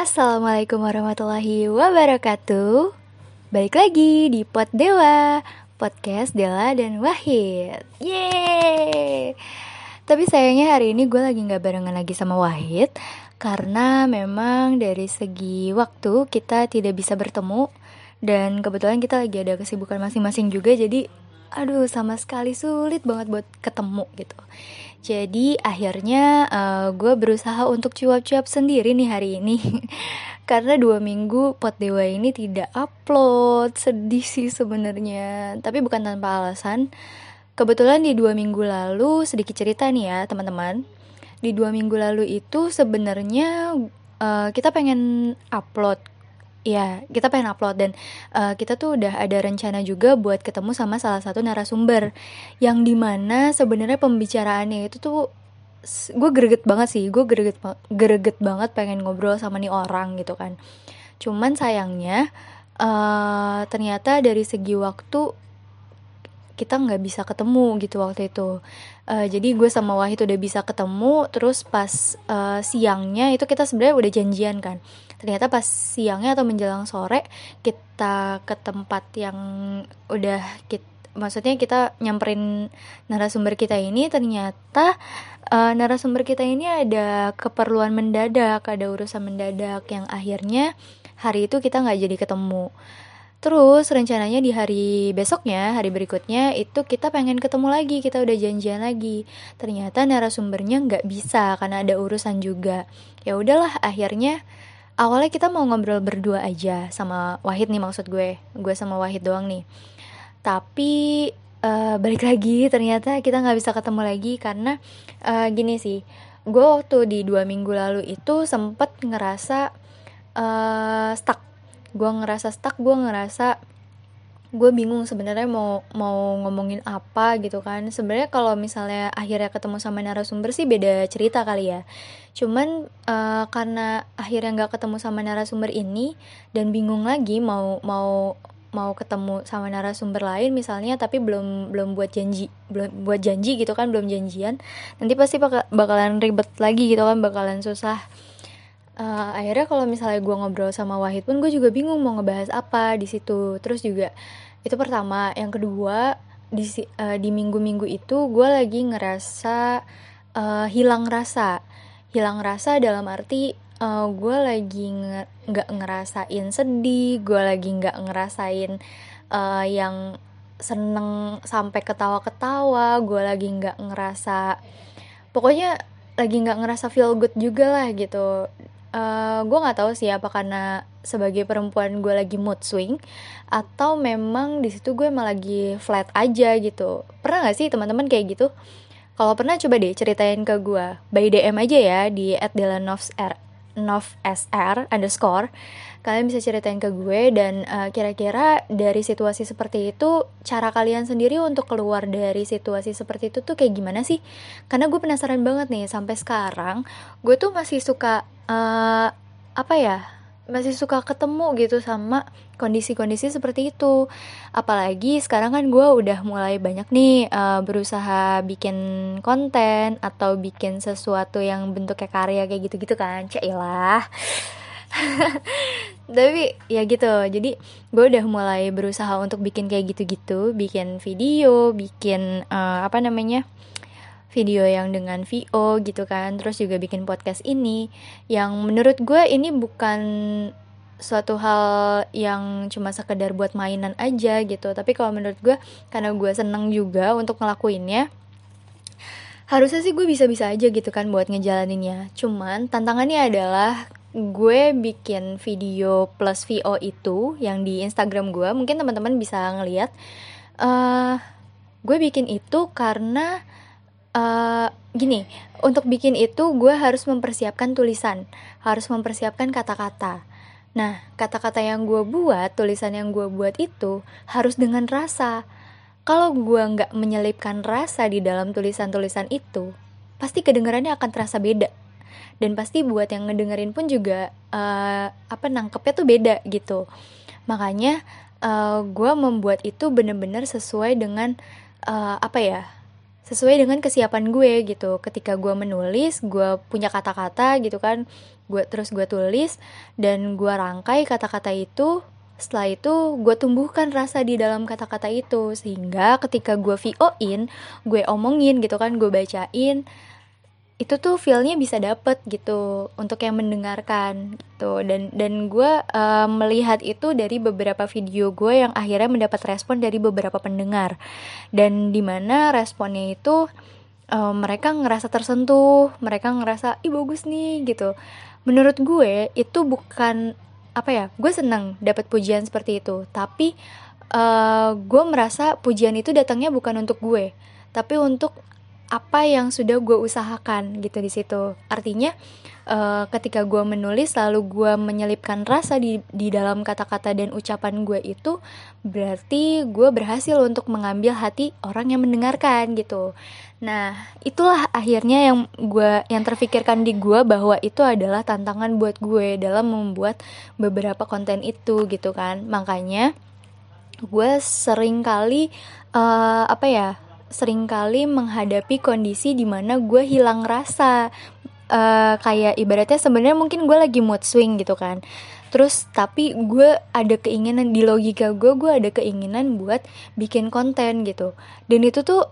Assalamualaikum warahmatullahi wabarakatuh. Balik lagi di Pot Dewa Podcast Dela dan Wahid. Yeay! Tapi sayangnya hari ini gue lagi gak barengan lagi sama Wahid Karena memang dari segi waktu kita tidak bisa bertemu Dan kebetulan kita lagi ada kesibukan masing-masing juga Jadi aduh sama sekali sulit banget buat ketemu gitu. Jadi akhirnya uh, eh, gue berusaha untuk cuap-cuap sendiri nih hari ini. Karena dua minggu pot dewa ini tidak upload. Sedih sih sebenarnya. Tapi bukan tanpa alasan. Kebetulan di dua minggu lalu sedikit cerita nih ya teman-teman. Di dua minggu lalu itu sebenarnya uh, kita pengen upload ya kita pengen upload dan uh, kita tuh udah ada rencana juga buat ketemu sama salah satu narasumber yang di mana sebenarnya pembicaraannya itu tuh gue greget banget sih gue greget greget banget pengen ngobrol sama nih orang gitu kan. Cuman sayangnya uh, ternyata dari segi waktu kita nggak bisa ketemu gitu waktu itu uh, jadi gue sama Wahid udah bisa ketemu terus pas uh, siangnya itu kita sebenarnya udah janjian kan. Ternyata pas siangnya atau menjelang sore kita ke tempat yang udah kita maksudnya kita nyamperin narasumber kita ini ternyata uh, narasumber kita ini ada keperluan mendadak ada urusan mendadak yang akhirnya hari itu kita nggak jadi ketemu Terus rencananya di hari besoknya, hari berikutnya itu kita pengen ketemu lagi, kita udah janjian lagi. Ternyata narasumbernya nggak bisa karena ada urusan juga. Ya udahlah, akhirnya awalnya kita mau ngobrol berdua aja sama Wahid nih maksud gue, gue sama Wahid doang nih. Tapi uh, balik lagi ternyata kita nggak bisa ketemu lagi karena uh, gini sih, gue waktu di dua minggu lalu itu sempet ngerasa uh, stuck gue ngerasa stuck gue ngerasa gue bingung sebenarnya mau mau ngomongin apa gitu kan. Sebenarnya kalau misalnya akhirnya ketemu sama narasumber sih beda cerita kali ya. Cuman uh, karena akhirnya nggak ketemu sama narasumber ini dan bingung lagi mau mau mau ketemu sama narasumber lain misalnya tapi belum belum buat janji belum buat janji gitu kan belum janjian nanti pasti bakalan ribet lagi gitu kan bakalan susah uh, akhirnya kalau misalnya gue ngobrol sama Wahid pun gue juga bingung mau ngebahas apa di situ. Terus juga itu pertama. Yang kedua di uh, di minggu-minggu itu gue lagi ngerasa uh, hilang rasa. Hilang rasa dalam arti uh, gue lagi nggak nge ngerasain sedih gue lagi nggak ngerasain uh, yang seneng sampai ketawa-ketawa gue lagi nggak ngerasa pokoknya lagi nggak ngerasa feel good juga lah gitu uh, eh, gue nggak tahu sih apa karena sebagai perempuan gue lagi mood swing atau memang di situ gue emang lagi flat aja gitu. Pernah nggak sih teman-teman kayak gitu? Kalau pernah coba deh ceritain ke gue by DM aja ya di @delanovsr novsr underscore kalian bisa ceritain ke gue dan uh, kira-kira dari situasi seperti itu cara kalian sendiri untuk keluar dari situasi seperti itu tuh kayak gimana sih? Karena gue penasaran banget nih sampai sekarang gue tuh masih suka uh, apa ya masih suka ketemu gitu sama kondisi-kondisi seperti itu. Apalagi sekarang kan gue udah mulai banyak nih uh, berusaha bikin konten atau bikin sesuatu yang bentuknya karya kayak gitu-gitu kan cailah tapi ya gitu. Jadi gue udah mulai berusaha untuk bikin kayak gitu-gitu bikin video bikin uh, apa namanya video yang dengan VO gitu kan terus juga bikin podcast ini. Yang menurut gue ini bukan suatu hal yang cuma sekedar buat mainan aja gitu. Tapi kalau menurut gue karena gue seneng juga untuk ngelakuinnya harusnya sih gue bisa-bisa aja gitu kan buat ngejalaninnya. Cuman tantangannya adalah gue bikin video plus VO itu yang di Instagram gue. Mungkin teman-teman bisa ngeliat. Uh, gue bikin itu karena uh, gini untuk bikin itu gue harus mempersiapkan tulisan. Harus mempersiapkan kata-kata. Nah kata-kata yang gue buat tulisan yang gue buat itu harus dengan rasa. Kalau gue nggak menyelipkan rasa di dalam tulisan-tulisan itu pasti kedengarannya akan terasa beda. Dan pasti buat yang ngedengerin pun juga uh, apa nangkepnya tuh beda gitu. Makanya uh, gue membuat itu bener-bener sesuai dengan uh, apa ya sesuai dengan kesiapan gue gitu. Ketika gue menulis gue punya kata-kata gitu kan. Gue terus gue tulis dan gue rangkai kata-kata itu setelah itu gue tumbuhkan rasa di dalam kata-kata itu. Sehingga ketika gue VO in gue omongin gitu kan gue bacain itu tuh feelnya bisa dapet gitu untuk yang mendengarkan gitu. Dan dan gue uh, melihat itu dari beberapa video gue yang akhirnya mendapat respon dari beberapa pendengar. Dan di mana responnya itu uh, mereka ngerasa tersentuh mereka ngerasa ih bagus nih gitu. Menurut gue itu bukan apa ya gue seneng dapat pujian seperti itu. Tapi uh, gue merasa pujian itu datangnya bukan untuk gue tapi untuk apa yang sudah gue usahakan gitu di situ. Artinya uh, ketika gue menulis lalu gue menyelipkan rasa di di dalam kata-kata dan ucapan gue itu berarti gue berhasil untuk mengambil hati orang yang mendengarkan gitu. Nah itulah akhirnya yang gue yang terfikirkan di gue bahwa itu adalah tantangan buat gue dalam membuat beberapa konten itu gitu kan. Makanya gue sering kali uh, apa ya sering kali menghadapi kondisi di mana gue hilang rasa. Uh, kayak ibaratnya sebenarnya mungkin gue lagi mood swing gitu kan. Terus tapi gue ada keinginan di logika gue gue ada keinginan buat bikin konten gitu. Dan itu tuh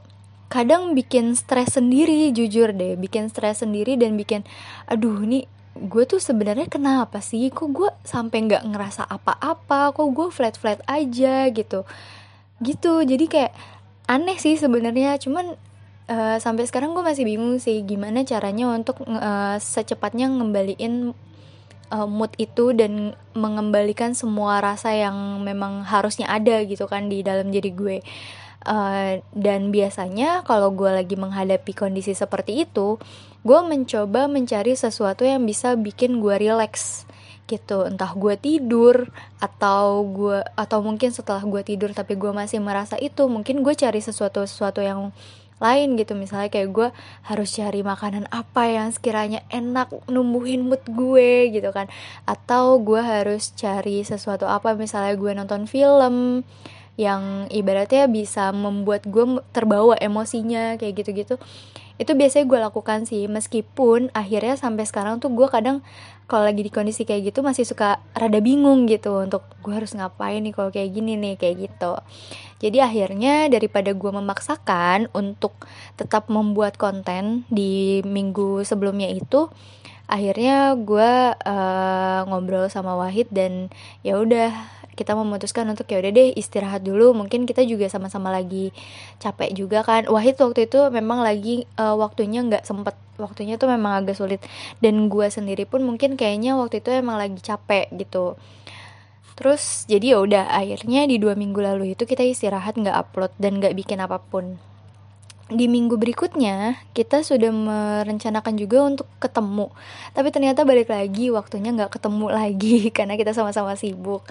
kadang bikin stres sendiri jujur deh. Bikin stres sendiri dan bikin aduh nih gue tuh sebenarnya kenapa sih? Kok gue sampai nggak ngerasa apa-apa? Kok gue flat flat aja? gitu. Gitu. Jadi kayak aneh sih sebenarnya. Cuman uh, sampai sekarang gue masih bingung sih gimana caranya untuk uh, secepatnya ngembaliin uh, mood itu dan mengembalikan semua rasa yang memang harusnya ada gitu kan di dalam diri gue. Uh, dan biasanya kalau gue lagi menghadapi kondisi seperti itu gue mencoba mencari sesuatu yang bisa bikin gue relax gitu. Entah gue tidur atau gue atau mungkin setelah gue tidur tapi gue masih merasa itu mungkin gue cari sesuatu sesuatu yang lain gitu. Misalnya kayak gue harus cari makanan apa yang sekiranya enak numbuhin mood gue gitu kan. Atau gue harus cari sesuatu apa misalnya gue nonton film yang ibaratnya bisa membuat gue terbawa emosinya kayak gitu-gitu itu biasanya gue lakukan sih meskipun akhirnya sampai sekarang tuh gue kadang kalau lagi di kondisi kayak gitu masih suka rada bingung gitu untuk gue harus ngapain nih kalau kayak gini nih kayak gitu. Jadi akhirnya daripada gue memaksakan untuk tetap membuat konten di minggu sebelumnya itu akhirnya gue uh, ngobrol sama Wahid dan ya udah kita memutuskan untuk ya udah deh istirahat dulu. Mungkin kita juga sama-sama lagi capek juga kan. Wahid waktu itu memang lagi uh, waktunya nggak sempet. Waktunya tuh memang agak sulit. Dan gue sendiri pun mungkin kayaknya waktu itu emang lagi capek gitu. Terus jadi ya udah akhirnya di dua minggu lalu itu kita istirahat nggak upload dan nggak bikin apa pun. Di minggu berikutnya kita sudah merencanakan juga untuk ketemu. Tapi ternyata balik lagi waktunya nggak ketemu lagi karena kita sama-sama sibuk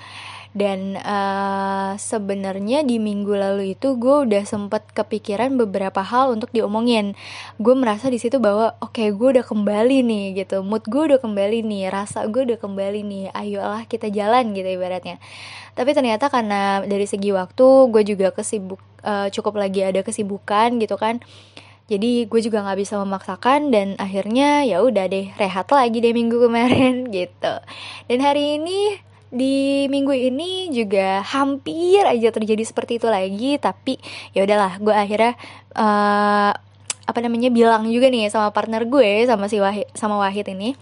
dan uh, sebenarnya di minggu lalu itu gue udah sempet kepikiran beberapa hal untuk diomongin. Gue merasa di situ bahwa oke okay, gue udah kembali nih gitu. Mood gue udah kembali nih rasa gue udah kembali nih. Ayolah kita jalan gitu ibaratnya. Tapi ternyata karena dari segi waktu gue juga kesibuk uh, cukup lagi ada kesibukan gitu kan. Jadi gue juga nggak bisa memaksakan dan akhirnya ya udah deh rehat lagi deh minggu kemarin gitu. Dan hari ini di minggu ini juga hampir aja terjadi seperti itu lagi tapi ya udahlah gue akhirnya uh, apa namanya bilang juga nih sama partner gue sama si Wahid sama Wahid ini.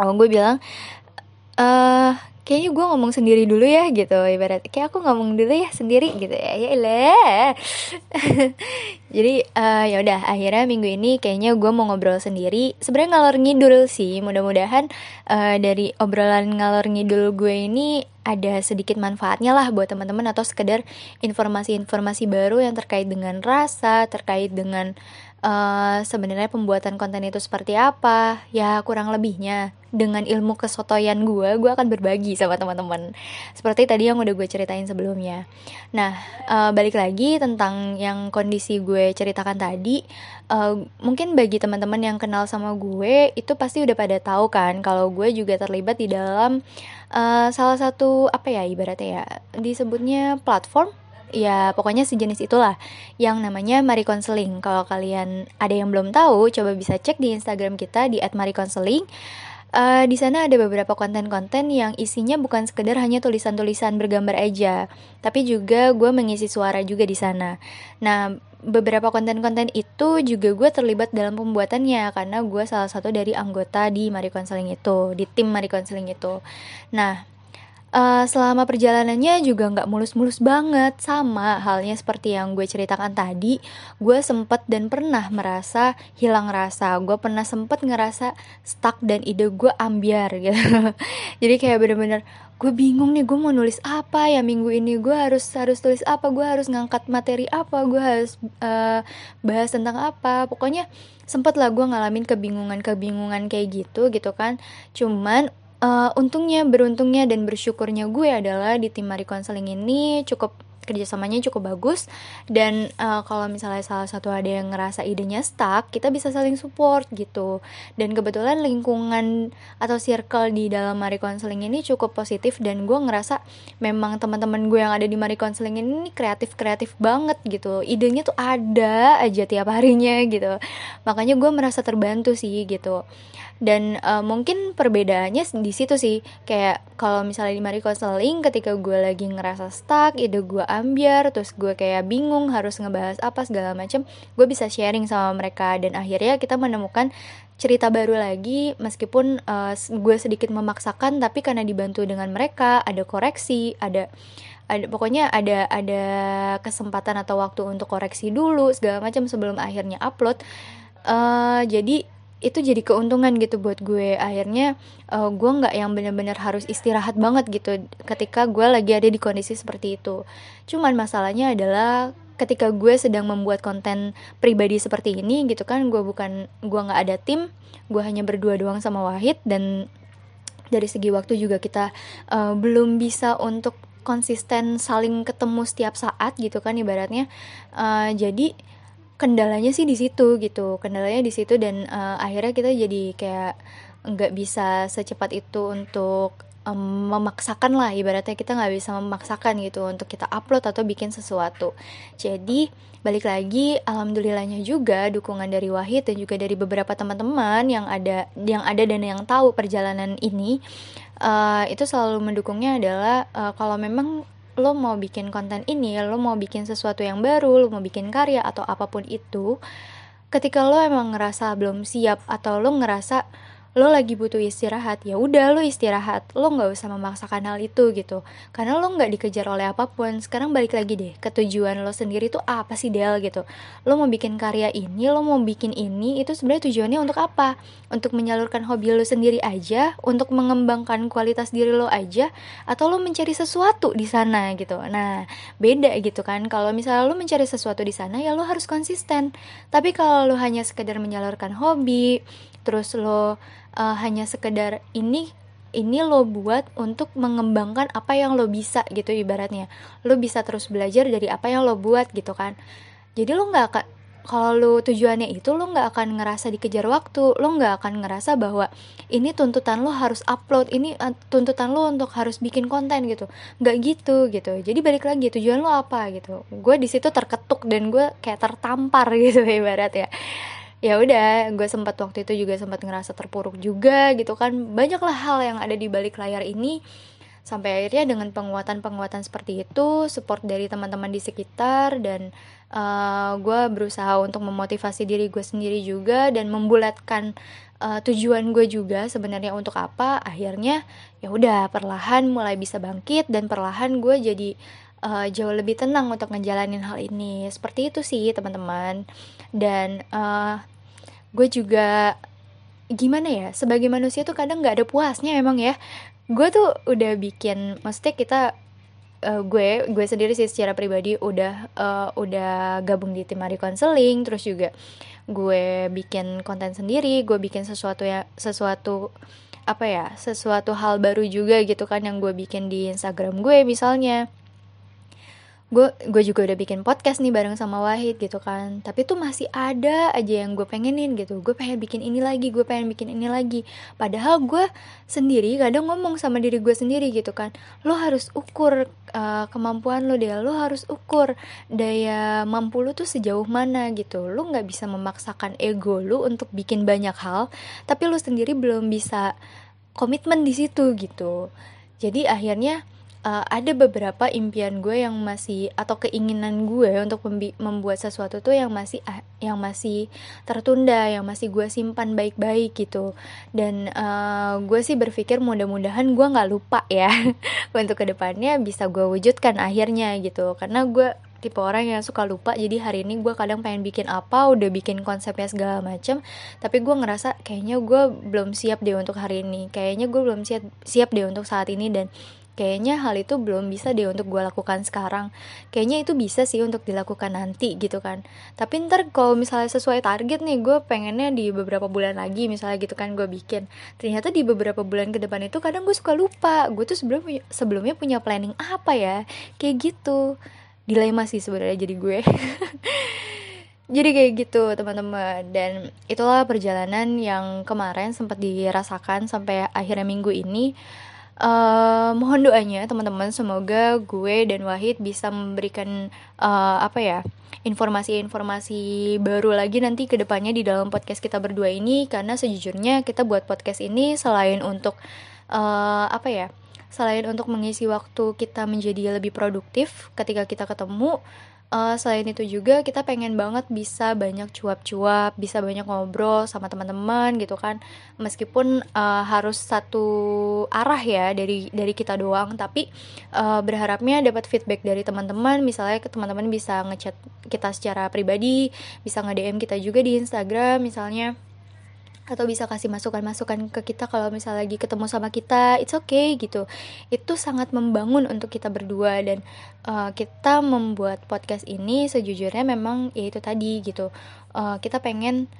Oh gue bilang uh, kayaknya gue ngomong sendiri dulu ya gitu. Ibarat kayak aku ngomong dulu ya sendiri gitu ya. Ya jadi uh, ya udah akhirnya minggu ini kayaknya gue mau ngobrol sendiri. Sebenarnya ngalor ngidul sih mudah-mudahan uh, dari obrolan ngalor ngidul gue ini ada sedikit manfaatnya lah buat teman-teman atau sekedar informasi-informasi baru yang terkait dengan rasa terkait dengan uh, sebenarnya pembuatan konten itu seperti apa? Ya kurang lebihnya. Dengan ilmu kesotoyan gue gue akan berbagi sama teman-teman. Seperti tadi yang udah gue ceritain sebelumnya. Nah uh, balik lagi tentang yang kondisi gue ceritakan tadi uh, mungkin bagi teman-teman yang kenal sama gue itu pasti udah pada tahu kan kalau gue juga terlibat di dalam uh, salah satu apa ya ibaratnya ya disebutnya platform ya pokoknya sejenis itulah yang namanya Mari Counseling. Kalau kalian ada yang belum tahu, coba bisa cek di Instagram kita di @maricounseling. Uh, di sana ada beberapa konten-konten yang isinya bukan sekedar hanya tulisan-tulisan bergambar aja, tapi juga gue mengisi suara juga di sana. Nah, beberapa konten-konten itu juga gue terlibat dalam pembuatannya karena gue salah satu dari anggota di Mari Counseling itu, di tim Mari Counseling itu. Nah, uh, selama perjalanannya juga nggak mulus-mulus banget. Sama halnya seperti yang gue ceritakan tadi gue sempet dan pernah merasa hilang rasa. Gue pernah sempet ngerasa stuck dan ide gue ambiar gitu. Jadi kayak bener-bener gue bingung nih gue mau nulis apa ya minggu ini? Gue harus harus tulis apa? Gue harus ngangkat materi apa? Gue harus uh, bahas tentang apa? Pokoknya sempet lah gue ngalamin kebingungan kebingungan kayak gitu gitu kan. Cuman uh, untungnya beruntungnya dan bersyukurnya gue adalah di tim Mari Counseling ini cukup kerjasamanya cukup bagus. Dan uh, kalau misalnya salah satu ada yang ngerasa idenya stuck kita bisa saling support gitu. Dan kebetulan lingkungan atau circle di dalam Mari Counseling ini cukup positif dan gue ngerasa memang teman-teman gue yang ada di Mari Counseling ini kreatif kreatif banget gitu. Idenya tuh ada aja tiap harinya gitu. Makanya gue merasa terbantu sih gitu dan uh, mungkin perbedaannya di situ sih. Kayak kalau misalnya di Mari Counseling ketika gue lagi ngerasa stuck ide gue ambiar terus gue kayak bingung harus ngebahas apa segala macam gue bisa sharing sama mereka. Dan akhirnya kita menemukan cerita baru lagi meskipun uh, gue sedikit memaksakan tapi karena dibantu dengan mereka ada koreksi ada ada pokoknya ada ada kesempatan atau waktu untuk koreksi dulu segala macam sebelum akhirnya upload. Uh, jadi itu jadi keuntungan gitu buat gue. Akhirnya uh, gue nggak yang bener-bener harus istirahat banget gitu ketika gue lagi ada di kondisi seperti itu. Cuman masalahnya adalah ketika gue sedang membuat konten pribadi seperti ini gitu kan gue bukan gue nggak ada tim gue hanya berdua doang sama Wahid dan dari segi waktu juga kita uh, belum bisa untuk konsisten saling ketemu setiap saat gitu kan ibaratnya. Uh, jadi kendalanya sih di situ gitu. Kendalanya di situ dan uh, akhirnya kita jadi kayak nggak bisa secepat itu untuk um, memaksakan lah. Ibaratnya kita nggak bisa memaksakan gitu untuk kita upload atau bikin sesuatu. Jadi balik lagi alhamdulillahnya juga dukungan dari Wahid dan juga dari beberapa teman-teman yang ada yang ada dan yang tahu perjalanan ini uh, itu selalu mendukungnya adalah uh, kalau memang lo mau bikin konten ini, lo mau bikin sesuatu yang baru, lo mau bikin karya atau apa pun itu, ketika lo emang ngerasa belum siap atau lo ngerasa lo lagi butuh istirahat ya udah lo istirahat. Lo nggak usah memaksakan hal itu gitu. Karena lo nggak dikejar oleh apa pun. Sekarang balik lagi deh ke tujuan lo sendiri tuh apa sih Del gitu. Lo mau bikin karya ini lo mau bikin ini itu sebenarnya tujuannya untuk apa? Untuk menyalurkan hobi lo sendiri aja? Untuk mengembangkan kualitas diri lo aja? Atau lo mencari sesuatu di sana gitu? Nah beda gitu kan. Kalau misalnya lo mencari sesuatu di sana ya lo harus konsisten. Tapi kalau lo hanya sekedar menyalurkan hobi terus lo uh, hanya sekedar ini ini lo buat untuk mengembangkan apa yang lo bisa gitu ibaratnya. Lo bisa terus belajar dari apa yang lo buat gitu kan. Jadi lo nggak akan kalau lo tujuannya itu lo nggak akan ngerasa dikejar waktu. Lo nggak akan ngerasa bahwa ini tuntutan lo harus upload ini uh, tuntutan lo untuk harus bikin konten gitu. Nggak gitu gitu. Jadi balik lagi tujuan lo apa gitu. Gue di situ terketuk dan gue kayak tertampar gitu ibarat ya ya udah gue sempat waktu itu juga sempat ngerasa terpuruk juga gitu kan. Banyaklah hal yang ada di balik layar ini. Sampai akhirnya dengan penguatan-penguatan seperti itu support dari teman-teman di sekitar dan uh, gue berusaha untuk memotivasi diri gue sendiri juga dan membulatkan uh, tujuan gue juga sebenarnya untuk apa akhirnya ya udah perlahan mulai bisa bangkit dan perlahan gue jadi uh, jauh lebih tenang untuk ngejalanin hal ini. Seperti itu sih teman-teman. Dan uh, gue juga gimana ya sebagai manusia tuh kadang nggak ada puasnya emang ya. Gue tuh udah bikin maksudnya kita uh, gue gue sendiri sih secara pribadi udah uh, udah gabung di tim Mari Counseling terus juga gue bikin konten sendiri gue bikin sesuatu ya sesuatu apa ya sesuatu hal baru juga gitu kan yang gue bikin di Instagram gue misalnya gue gue juga udah bikin podcast nih bareng sama Wahid gitu kan. Tapi tuh masih ada aja yang gue pengenin gitu. Gue pengen bikin ini lagi gue pengen bikin ini lagi. Padahal gue sendiri kadang ngomong sama diri gue sendiri gitu kan. Lo harus ukur uh, kemampuan lo deh. Lo harus ukur daya mampu lo tuh sejauh mana gitu. Lo nggak bisa memaksakan ego lo untuk bikin banyak hal tapi lo sendiri belum bisa komitmen di situ gitu. Jadi akhirnya uh, ada beberapa impian gue yang masih atau keinginan gue untuk membuat sesuatu tuh yang masih uh, yang masih tertunda yang masih gue simpan baik-baik gitu. Dan uh, gue sih berpikir mudah-mudahan gue nggak lupa ya untuk ke depannya bisa gue wujudkan akhirnya gitu. Karena gue tipe orang yang suka lupa jadi hari ini gue kadang pengen bikin apa udah bikin konsepnya segala macem tapi gue ngerasa kayaknya gue belum siap deh untuk hari ini. Kayaknya gue belum siap siap deh untuk saat ini dan kayaknya hal itu belum bisa deh untuk gue lakukan sekarang. Kayaknya itu bisa sih untuk dilakukan nanti gitu kan. Tapi ntar kalau misalnya sesuai target nih gue pengennya di beberapa bulan lagi misalnya gitu kan gue bikin. Ternyata di beberapa bulan ke depan itu kadang gue suka lupa gue tuh sebelum sebelumnya punya planning apa ya? Kayak gitu. Dilema sih sebenarnya jadi gue. Jadi kayak gitu teman-teman. Dan itulah perjalanan yang kemarin sempat dirasakan sampai akhirnya minggu ini uh, mohon doanya teman-teman. Semoga gue dan Wahid bisa memberikan uh, apa ya informasi-informasi baru lagi nanti ke depannya di dalam podcast kita berdua ini. Karena sejujurnya kita buat podcast ini selain untuk uh, apa ya selain untuk mengisi waktu kita menjadi lebih produktif ketika kita ketemu uh, selain itu juga kita pengen banget bisa banyak cuap-cuap bisa banyak ngobrol sama teman-teman gitu kan. Meskipun uh, harus satu arah ya dari dari kita doang tapi uh, berharapnya dapat feedback dari teman-teman. Misalnya teman-teman bisa ngechat kita secara pribadi bisa nge DM kita juga di Instagram misalnya atau bisa kasih masukan-masukan ke kita kalau misalnya lagi ketemu sama kita it's okay gitu. Itu sangat membangun untuk kita berdua dan uh, kita membuat podcast ini sejujurnya memang ya itu tadi gitu. Uh, kita pengen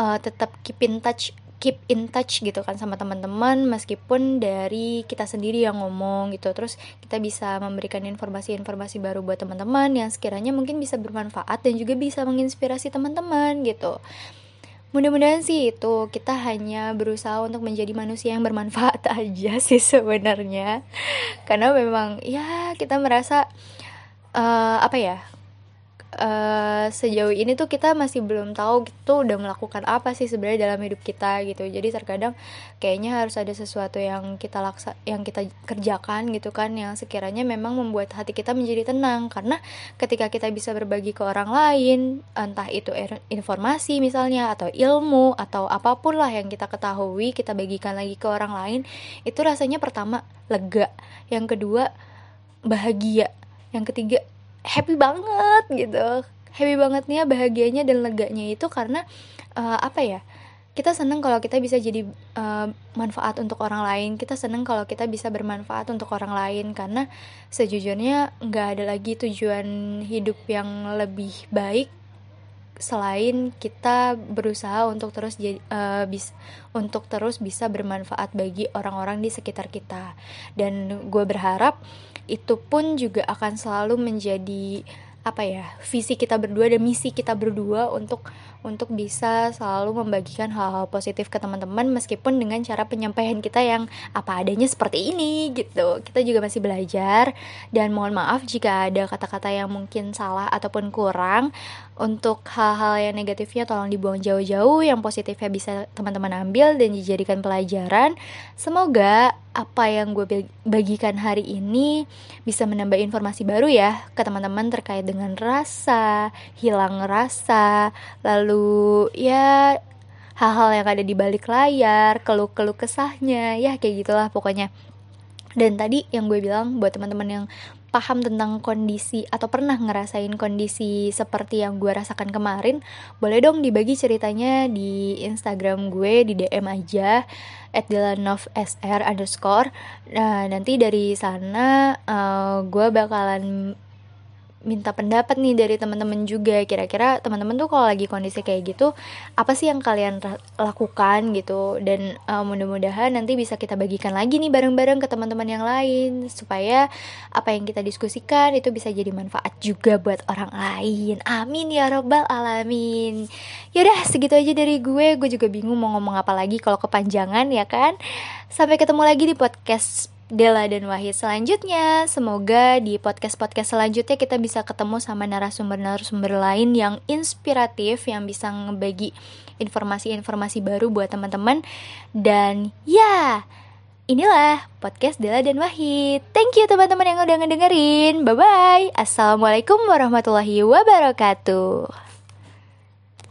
uh, tetap keep in touch keep in touch gitu kan sama teman-teman meskipun dari kita sendiri yang ngomong gitu. Terus kita bisa memberikan informasi-informasi baru buat teman-teman yang sekiranya mungkin bisa bermanfaat dan juga bisa menginspirasi teman-teman gitu Mudah-mudahan sih itu kita hanya berusaha untuk menjadi manusia yang bermanfaat aja sih sebenarnya. Karena memang ya kita merasa uh, apa ya? Uh, sejauh ini tuh kita masih belum tahu gitu udah melakukan apa sih sebenarnya dalam hidup kita gitu. Jadi terkadang kayaknya harus ada sesuatu yang kita laksa yang kita kerjakan gitu kan yang sekiranya memang membuat hati kita menjadi tenang. Karena ketika kita bisa berbagi ke orang lain entah itu er, informasi misalnya atau ilmu atau apa pun lah yang kita ketahui kita bagikan lagi ke orang lain itu rasanya pertama lega. Yang kedua bahagia. Yang ketiga happy banget gitu. Happy bangetnya bahagianya dan leganya itu karena uh, apa ya kita seneng kalau kita bisa jadi uh, manfaat untuk orang lain. Kita seneng kalau kita bisa bermanfaat untuk orang lain karena sejujurnya nggak ada lagi tujuan hidup yang lebih baik selain kita berusaha untuk terus jadi uh, bis untuk terus bisa bermanfaat bagi orang-orang di sekitar kita. Dan gue berharap itu pun juga akan selalu menjadi apa ya visi kita berdua dan misi kita berdua untuk untuk bisa selalu membagikan hal-hal positif ke teman-teman meskipun dengan cara penyampaian kita yang apa adanya seperti ini gitu. Kita juga masih belajar dan mohon maaf jika ada kata-kata yang mungkin salah ataupun kurang untuk hal-hal yang negatifnya tolong dibuang jauh-jauh. Yang positifnya bisa teman-teman ambil dan dijadikan pelajaran. Semoga apa yang gue bagikan hari ini bisa menambah informasi baru ya ke teman-teman terkait dengan rasa, hilang rasa, lalu ya hal-hal yang ada di balik layar, keluh-keluh kesahnya, ya kayak gitulah pokoknya. Dan tadi yang gue bilang buat teman-teman yang paham tentang kondisi atau pernah ngerasain kondisi seperti yang gue rasakan kemarin, boleh dong dibagi ceritanya di Instagram gue di DM aja at underscore. Nah nanti dari sana uh, gue bakalan minta pendapat nih dari teman-teman juga. Kira-kira teman-teman tuh kalau lagi kondisi kayak gitu apa sih yang kalian lakukan gitu? Dan uh, mudah-mudahan nanti bisa kita bagikan lagi nih bareng-bareng ke teman-teman yang lain. Supaya apa yang kita diskusikan itu bisa jadi manfaat juga buat orang lain. Amin ya robbal alamin. Yaudah segitu aja dari gue. Gue juga bingung mau ngomong apa lagi kalau kepanjangan ya kan? Sampai ketemu lagi di podcast Dela dan Wahid selanjutnya. Semoga di podcast-podcast selanjutnya kita bisa ketemu sama narasumber-narasumber lain yang inspiratif yang bisa ngebagi informasi-informasi baru buat teman-teman. Dan ya, inilah podcast Dela dan Wahid. Thank you teman-teman yang udah ngedengerin. Bye bye. Assalamualaikum warahmatullahi wabarakatuh.